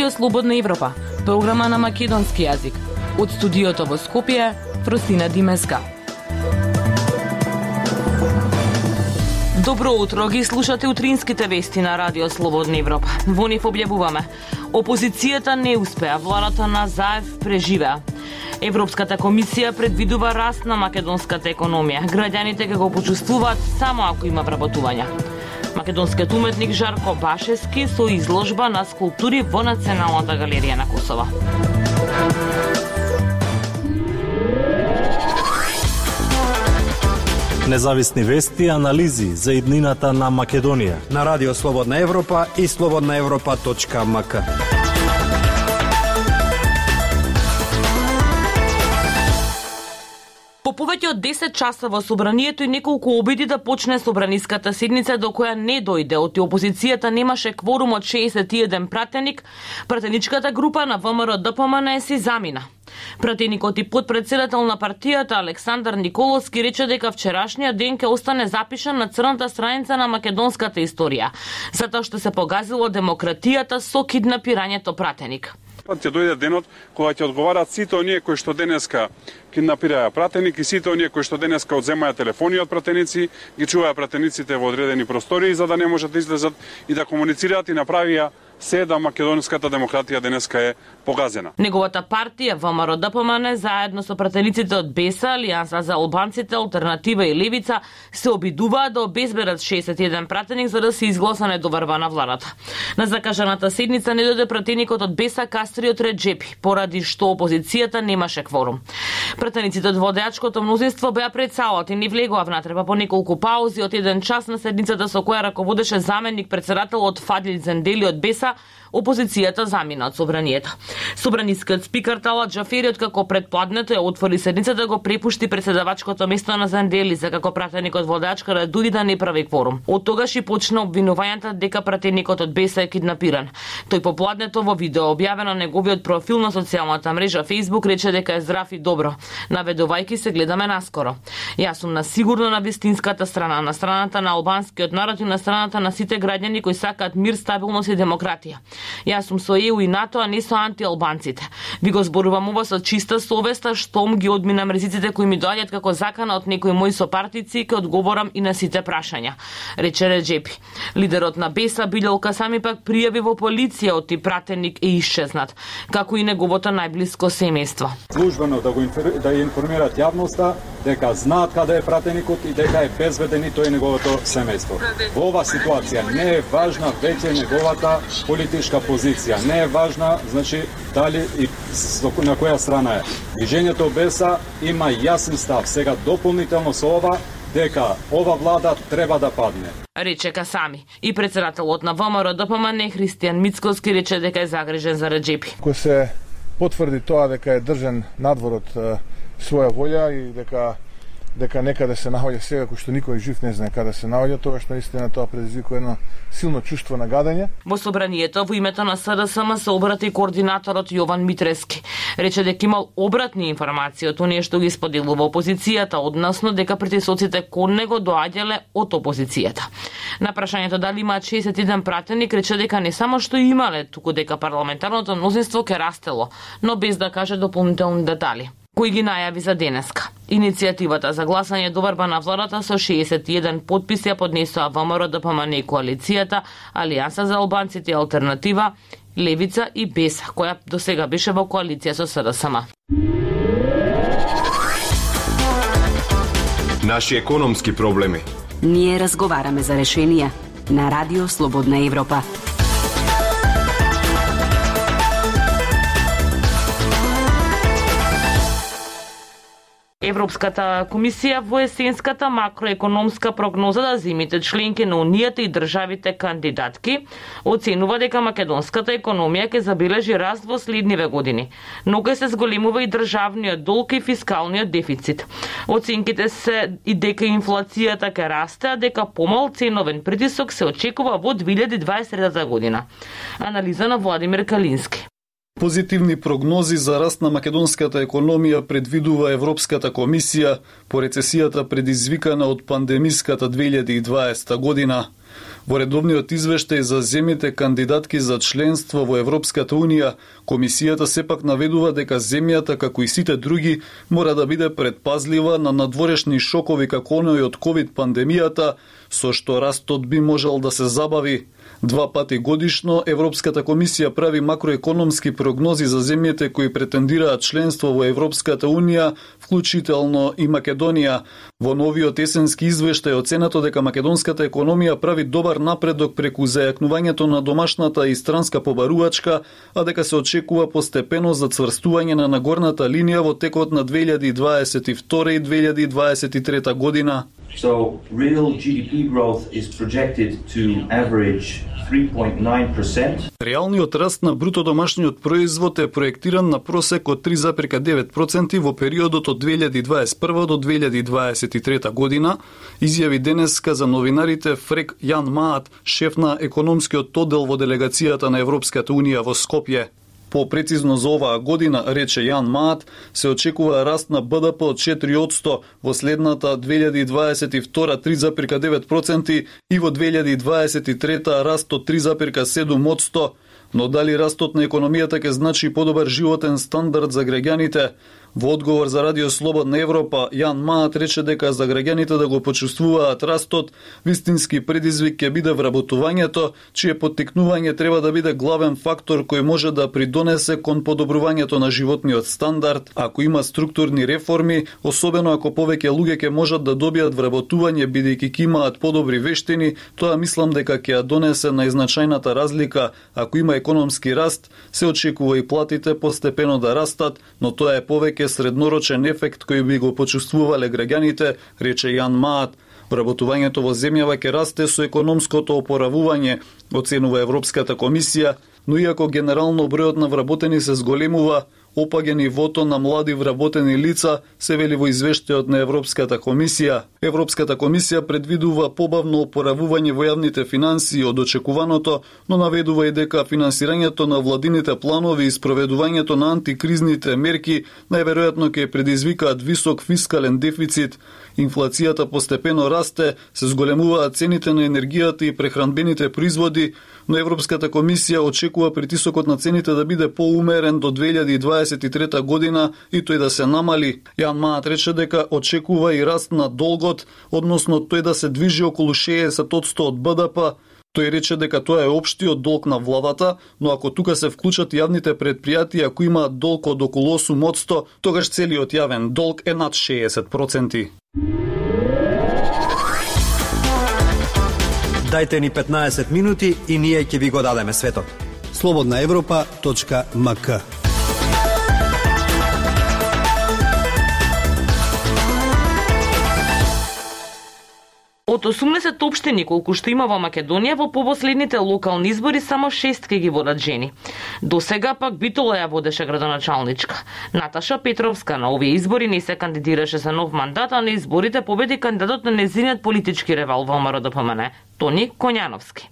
Радио Слободна Европа, програма на македонски јазик. Од студиото во Скопје, Фросина Димеска. Добро утро, ги слушате утринските вести на Радио Слободна Европа. Во нив објавуваме. Опозицијата не успеа, владата на Заев преживеа. Европската комисија предвидува раст на македонската економија. Граѓаните ќе го почувствуваат само ако има вработувања. Македонскиот уметник Жарко Башески со изложба на скулптури во Националната галерија на Косово. Независни вести и анализи за иднината на Македонија. На Радио Слободна Европа и слободнаевропа.мк. повеќе од 10 часа во собранието и неколку обиди да почне собраниската седница до која не дојде од опозицијата немаше кворум од 61 пратеник, пратеничката група на ВМРО ДПМН си замина. Пратеникот и подпредседател на партијата Александар Николовски рече дека вчерашниот ден ќе остане запишан на црната страница на македонската историја, затоа што се погазило демократијата со киднапирањето пратеник. Пат ќе дојде денот кога ќе одговарат сите оние кои што денеска киднапираја пратеник и сите оние кои што денеска одземаја телефони од пратеници, ги чуваја пратениците во одредени простории за да не можат да излезат и да комуницираат и направија се да македонската демократија денеска е погазена. Неговата партија ВМРО да ДПМН заедно со пратениците од БЕСА, Алијанса за албанците, Алтернатива и Левица се обидуваат да обезберат 61 пратеник за да се изгласа недоварвана владата. На закажаната седница не дојде пратеникот од БЕСА Кастриот Реджепи, поради што опозицијата немаше кворум. Пратениците од водеачкото мнозинство беа пред салот и не влегоа внатре, па по неколку паузи од еден час на седницата со која раководеше заменик председателот Фадил Зендели од БЕСА, 그러니까 опозицијата замина од собранието. Собранискиот спикар Тала Джафериот како предпладнето ја отвори седницата да го препушти председавачкото место на Зандели за како пратеникот водачка да дури да не прави кворум. Од тогаш и почна обвинувањата дека пратеникот од БЕСА е киднапиран. Тој попладнето во видео објавено на неговиот профил на социјалната мрежа Facebook рече дека е здрав и добро, наведувајќи се гледаме наскоро. Јас сум на сигурно на вистинската страна, на страната на албанскиот народ и на страната на сите граѓани кои сакаат мир, стабилност и демократија. Јас сум со ЕУ и НАТО, а не со антиалбанците. Ви го зборувам ова со чиста совеста, штом ги одминам резиците кои ми доаѓаат како закана од некои мои сопартици и ке одговорам и на сите прашања, рече Реджепи. Лидерот на Беса Билјолка сами пак пријави во полиција од пратеник е исчезнат, како и неговото најблиско семејство. Службено да го инфер... да информираат јавноста дека знаат каде е пратеникот и дека е безбеден и тој неговото семејство. Во ова ситуација не е важна веќе неговата политичка позиција. Не е важна, значи, дали и на која страна е. Движењето Беса има јасен став. Сега дополнително со ова дека ова влада треба да падне. Рече Касами. И председателот на ВМРО ДПМН Христијан Мицковски рече дека е загрижен за Реджепи. Кој се потврди тоа дека е држан надвор од своја волја и дека дека некаде се наоѓа сега кој што никој жив не знае каде се наоѓа, тогаш наистина тоа предизвикува едно силно чувство на гадење. Во собранието во името на СДСМ се обрати координаторот Јован Митрески. Рече дека имал обратни информации од оние што ги споделува опозицијата, односно дека притисоците кон него доаѓале од опозицијата. На прашањето дали имаат 61 пратеник, рече дека не само што имале, туку дека парламентарното мнозинство ке растело, но без да каже дополнителни детали кои ги најави за денеска. Иницијативата за гласање доварба на владата со 61 подписи ја поднесоа ВМРО ДПМН и коалицијата, Алијанса за албанците и Алтернатива, Левица и БЕС, која до сега беше во коалиција со СДСМ. Наши економски проблеми. Ние разговараме за решенија на Радио Слободна Европа. Европската комисија во есенската макроекономска прогноза да зимите членки на Унијата и државите кандидатки оценува дека македонската економија ќе забележи раст во следниве години, но ќе се зголемува и државниот долг и фискалниот дефицит. Оценките се и дека инфлацијата ќе расте, а дека помал ценовен притисок се очекува во 2023 година. Анализа на Владимир Калински. Позитивни прогнози за раст на македонската економија предвидува Европската комисија по рецесијата предизвикана од пандемиската 2020 година. Во редовниот извештај за земјите кандидатки за членство во Европската Унија, комисијата сепак наведува дека земјата, како и сите други, мора да биде предпазлива на надворешни шокови како оној од ковид пандемијата, со што растот би можел да се забави. Два пати годишно Европската комисија прави макроекономски прогнози за земјите кои претендираат членство во Европската Унија, вклучително и Македонија. Во новиот есенски извештај оценато дека македонската економија прави добар напредок преку зајакнувањето на домашната и странска побарувачка, а дека се очекува постепено зацврстување на нагорната линија во текот на 2022 и 2023 година. So real GDP growth is projected to average Реалниот раст на бруто домашниот производ е проектиран на просек од 3,9% во периодот од 2021 до 2023 година, изјави денеска за новинарите Фрек Јан Маат, шеф на економскиот оддел во делегацијата на Европската Унија во Скопје. По-прецизно за оваа година, рече Јан Маат, се очекува раст на БДП од 4%, во следната 2022 3,9% и во 2023 раст од 3,7%. Но дали растот на економијата ќе значи подобар животен стандард за граѓаните, Во одговор за Радио Слободна Европа, Јан Маат рече дека за граѓаните да го почувствуваат растот, вистински предизвик ќе биде вработувањето, чие поттикнување треба да биде главен фактор кој може да придонесе кон подобрувањето на животниот стандард. Ако има структурни реформи, особено ако повеќе луѓе ќе можат да добијат вработување бидејќи ќе имаат подобри вештини, тоа мислам дека ќе ја донесе најзначајната разлика. Ако има економски раст, се очекува и платите постепено да растат, но тоа е повеќе е среднорочен ефект кој би го почувствувале граѓаните, рече Јан Маат. Вработувањето во земјава ќе расте со економското опоравување, оценува Европската комисија, но иако генерално бројот на вработени се зголемува, опаѓа нивото на млади вработени лица, се вели во извештајот на Европската комисија. Европската комисија предвидува побавно опоравување во јавните финансии од очекуваното, но наведува и дека финансирањето на владините планови и спроведувањето на антикризните мерки најверојатно ќе предизвикаат висок фискален дефицит. Инфлацијата постепено расте, се зголемуваат цените на енергијата и прехранбените производи, но Европската комисија очекува притисокот на цените да биде поумерен до 2023 година и тој да се намали. Јан Маат рече дека очекува и раст на долгот, односно тој да се движи околу 60% од БДП, Тој рече дека тоа е општиот долг на владата, но ако тука се вклучат јавните предпријатија кои имаат долг од околу 8%, тогаш целиот јавен долг е над 60%. Дайте ни 15 минути и ние ќе ви го дадеме светот. Слободна Европа.мк Од 80 општини колку што има во Македонија, во побоследните локални избори само 6 ке ги водат жени. До сега пак Битола ја водеше градоначалничка. Наташа Петровска на овие избори не се кандидираше за нов мандат, а на изборите победи кандидатот на незиниот политички ревал во да МРДПМН, Тони Коњановски.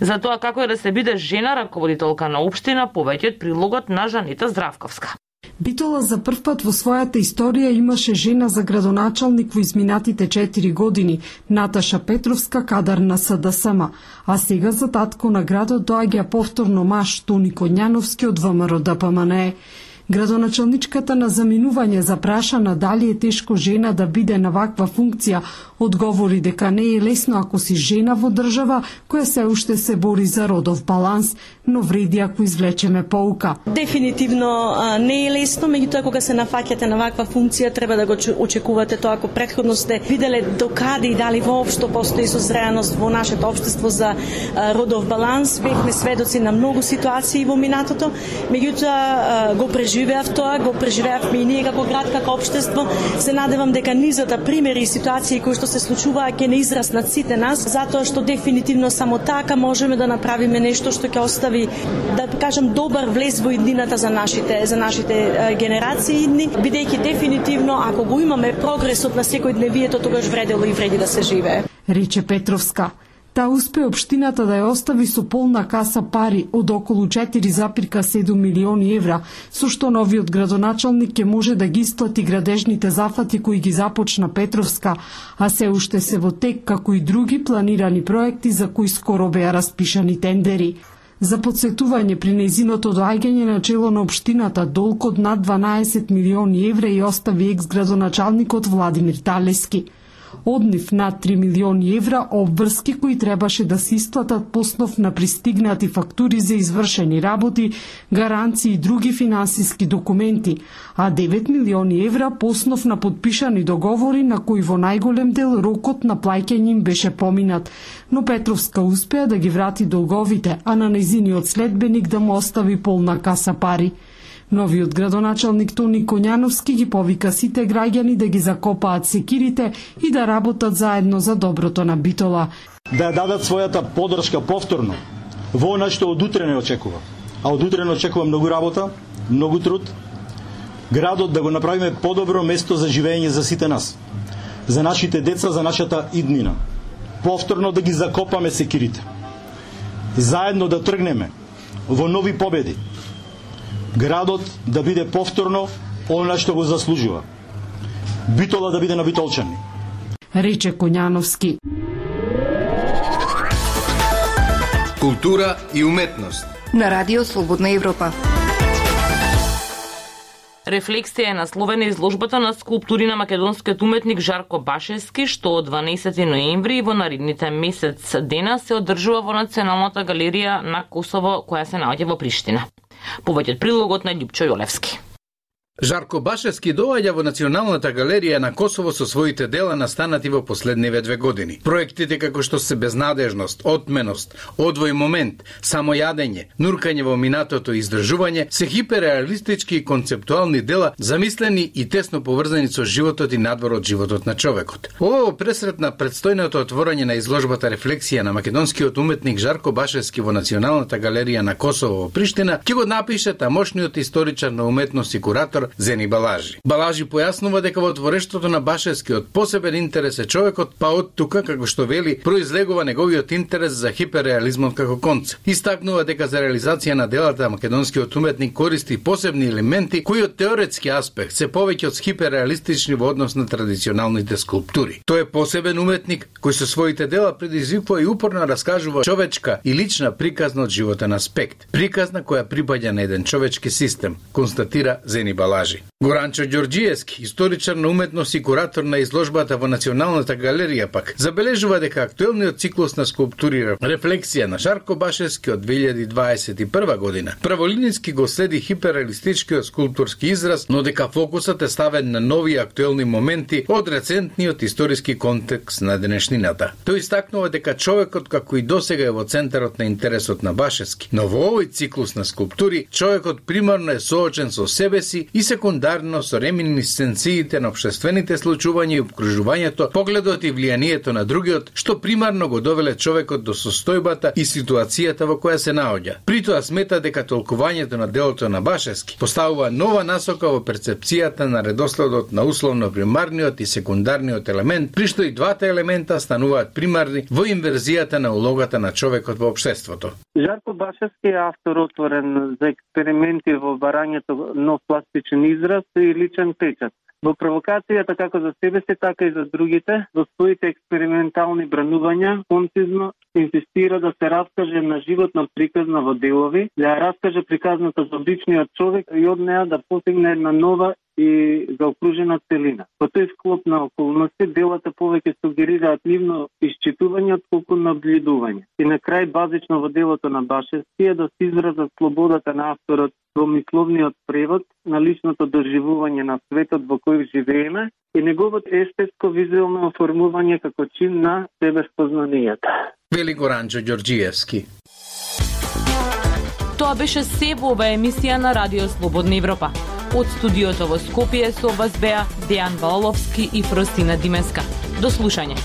За тоа како е да се биде жена раководителка на општина, повеќе од прилогот на Жанита Здравковска. Битола за прв пат во својата историја имаше жена за градоначалник во изминатите 4 години, Наташа Петровска, кадар на СДСМ, а сега за татко на градот доаѓа повторно маж Тони Коњановски од ВМРО ДПМНЕ. Градоначалничката на заминување запрашана дали е тешко жена да биде на ваква функција, одговори дека не е лесно ако си жена во држава која се уште се бори за родов баланс, но вреди ако извлечеме поука. Дефинитивно не е лесно, меѓутоа кога се нафаќате на ваква функција треба да го очекувате тоа ако претходно сте виделе докаде и дали воопшто постои созреаност во нашето општество за родов баланс. Бевме сведоци на многу ситуации во минатото, меѓутоа го преживеав тоа, го преживеавме и ние како град, како општество. Се надевам дека низата примери и ситуации кои што се случуваа ќе не израснат сите нас, затоа што дефинитивно само така можеме да направиме нешто што ќе остави да кажам добар влез во иднината за нашите за нашите генерации идни, бидејќи дефинитивно ако го имаме прогресот на секој дневието тогаш вредело и вреди да се живее. Рече Петровска. Та успе општината да ја остави со полна каса пари од околу 4,7 милиони евра, со што новиот градоначалник ќе може да ги исплати градежните зафати кои ги започна Петровска, а се уште се во тек како и други планирани проекти за кои скоро беа распишани тендери. За подсетување при незиното доаѓање на чело на општината долг од над 12 милиони евра и остави екс-градоначалникот Владимир Талески – од нив над 3 милиони евра обврски кои требаше да се исплатат поснов на пристигнати фактури за извршени работи, гаранции и други финансиски документи, а 9 милиони евра поснов на подпишани договори на кои во најголем дел рокот на плаќање им беше поминат, но Петровска успеа да ги врати долговите, а на незиниот следбеник да му остави полна каса пари. Новиот градоначалник Тони Коњановски ги повика сите граѓани да ги закопаат секирите и да работат заедно за доброто на Битола. Да дадат својата подршка повторно во она што од утре не очекува. А од утре не очекува многу работа, многу труд, градот да го направиме подобро место за живење за сите нас, за нашите деца, за нашата иднина. Повторно да ги закопаме секирите. Заедно да тргнеме во нови победи, градот да биде повторно она што го заслужува. Битола да биде на битолчани. Рече Коњановски. Култура и уметност. На Радио Слободна Европа. Рефлексија е насловена изложбата на скулптури на македонскиот уметник Жарко Башевски, што од 12 ноември во наредните месец дена се одржува во Националната галерија на Косово, која се наоѓа во Приштина. Повеќе од прилогот на Љупчо Јолевски. Жарко Башевски доаѓа во Националната галерија на Косово со своите дела настанати во последниве две години. Проектите како што се безнадежност, отменост, одвој момент, самојадење, нуркање во минатото и издржување се хиперреалистички и концептуални дела замислени и тесно поврзани со животот и надвор од животот на човекот. Ова пресрет на предстојното отворање на изложбата рефлексија на македонскиот уметник Жарко Башевски во Националната галерија на Косово во Приштина ќе го напише тамошниот историчар на уметност и куратор Зени Балажи. Балажи појаснува дека во творештото на Башевскиот посебен интерес е човекот, па од тука, како што вели, произлегува неговиот интерес за хиперреализмот како концепт. Истакнува дека за реализација на делата македонскиот уметник користи посебни елементи кои од теоретски аспект се повеќе од хиперреалистични во однос на традиционалните скулптури. Тој е посебен уметник кој со своите дела предизвикува и упорно раскажува човечка и лична приказна од животен аспект. Приказна која припаѓа на еден човечки систем, констатира Зени Балажи важи. Горанчо Ѓорѓиевски, историчар на уметност и куратор на изложбата во Националната галерија пак, забележува дека актуелниот циклус на скулптури Рефлексија на Шарко Башевски од 2021 година праволинijски го следи хиперреалистичкиот скулптурски израз, но дека фокусот е ставен на нови актуелни моменти од рецентниот историски контекст на денешнината. Тој истакнува дека човекот како и досега е во центарот на интересот на Башевски, но во овој циклус на скулптури човекот примарно е соочен со себе си и секундарно со реминисценциите на обштествените случувања и обкружувањето, погледот и влијанието на другиот, што примарно го довеле човекот до состојбата и ситуацијата во која се наоѓа. Притоа смета дека толкувањето на делото на Башевски поставува нова насока во перцепцијата на редоследот на условно примарниот и секундарниот елемент, при што и двата елемента стануваат примарни во инверзијата на улогата на човекот во општеството. Жарко Башевски е автор отворен за експерименти во барањето нов пластичен израз и личен печат. Во провокацијата како за себе се, така и за другите, во своите експериментални бранувања, концизно инсистира да се раскаже на животна приказна во делови, да ја раскаже приказната за обичниот човек и од неа да постигне една нова и заокружена целина. Во тој склоп на околности делата повеќе сугерираат нивно исчитување отколку наблюдување. И на крај базично во делото на Башевски е да се изразат слободата на авторот во мисловниот превод на личното доживување на светот во кој живееме и неговото естетско визуелно оформување како чин на себеспознанијата. Вели Горанџо Ѓорѓиевски. Тоа беше се во ова емисија на Радио Слободна Европа. Од студиото во Скопје со вас беа Дејан Валовски и Фростина Димеска. До слушање.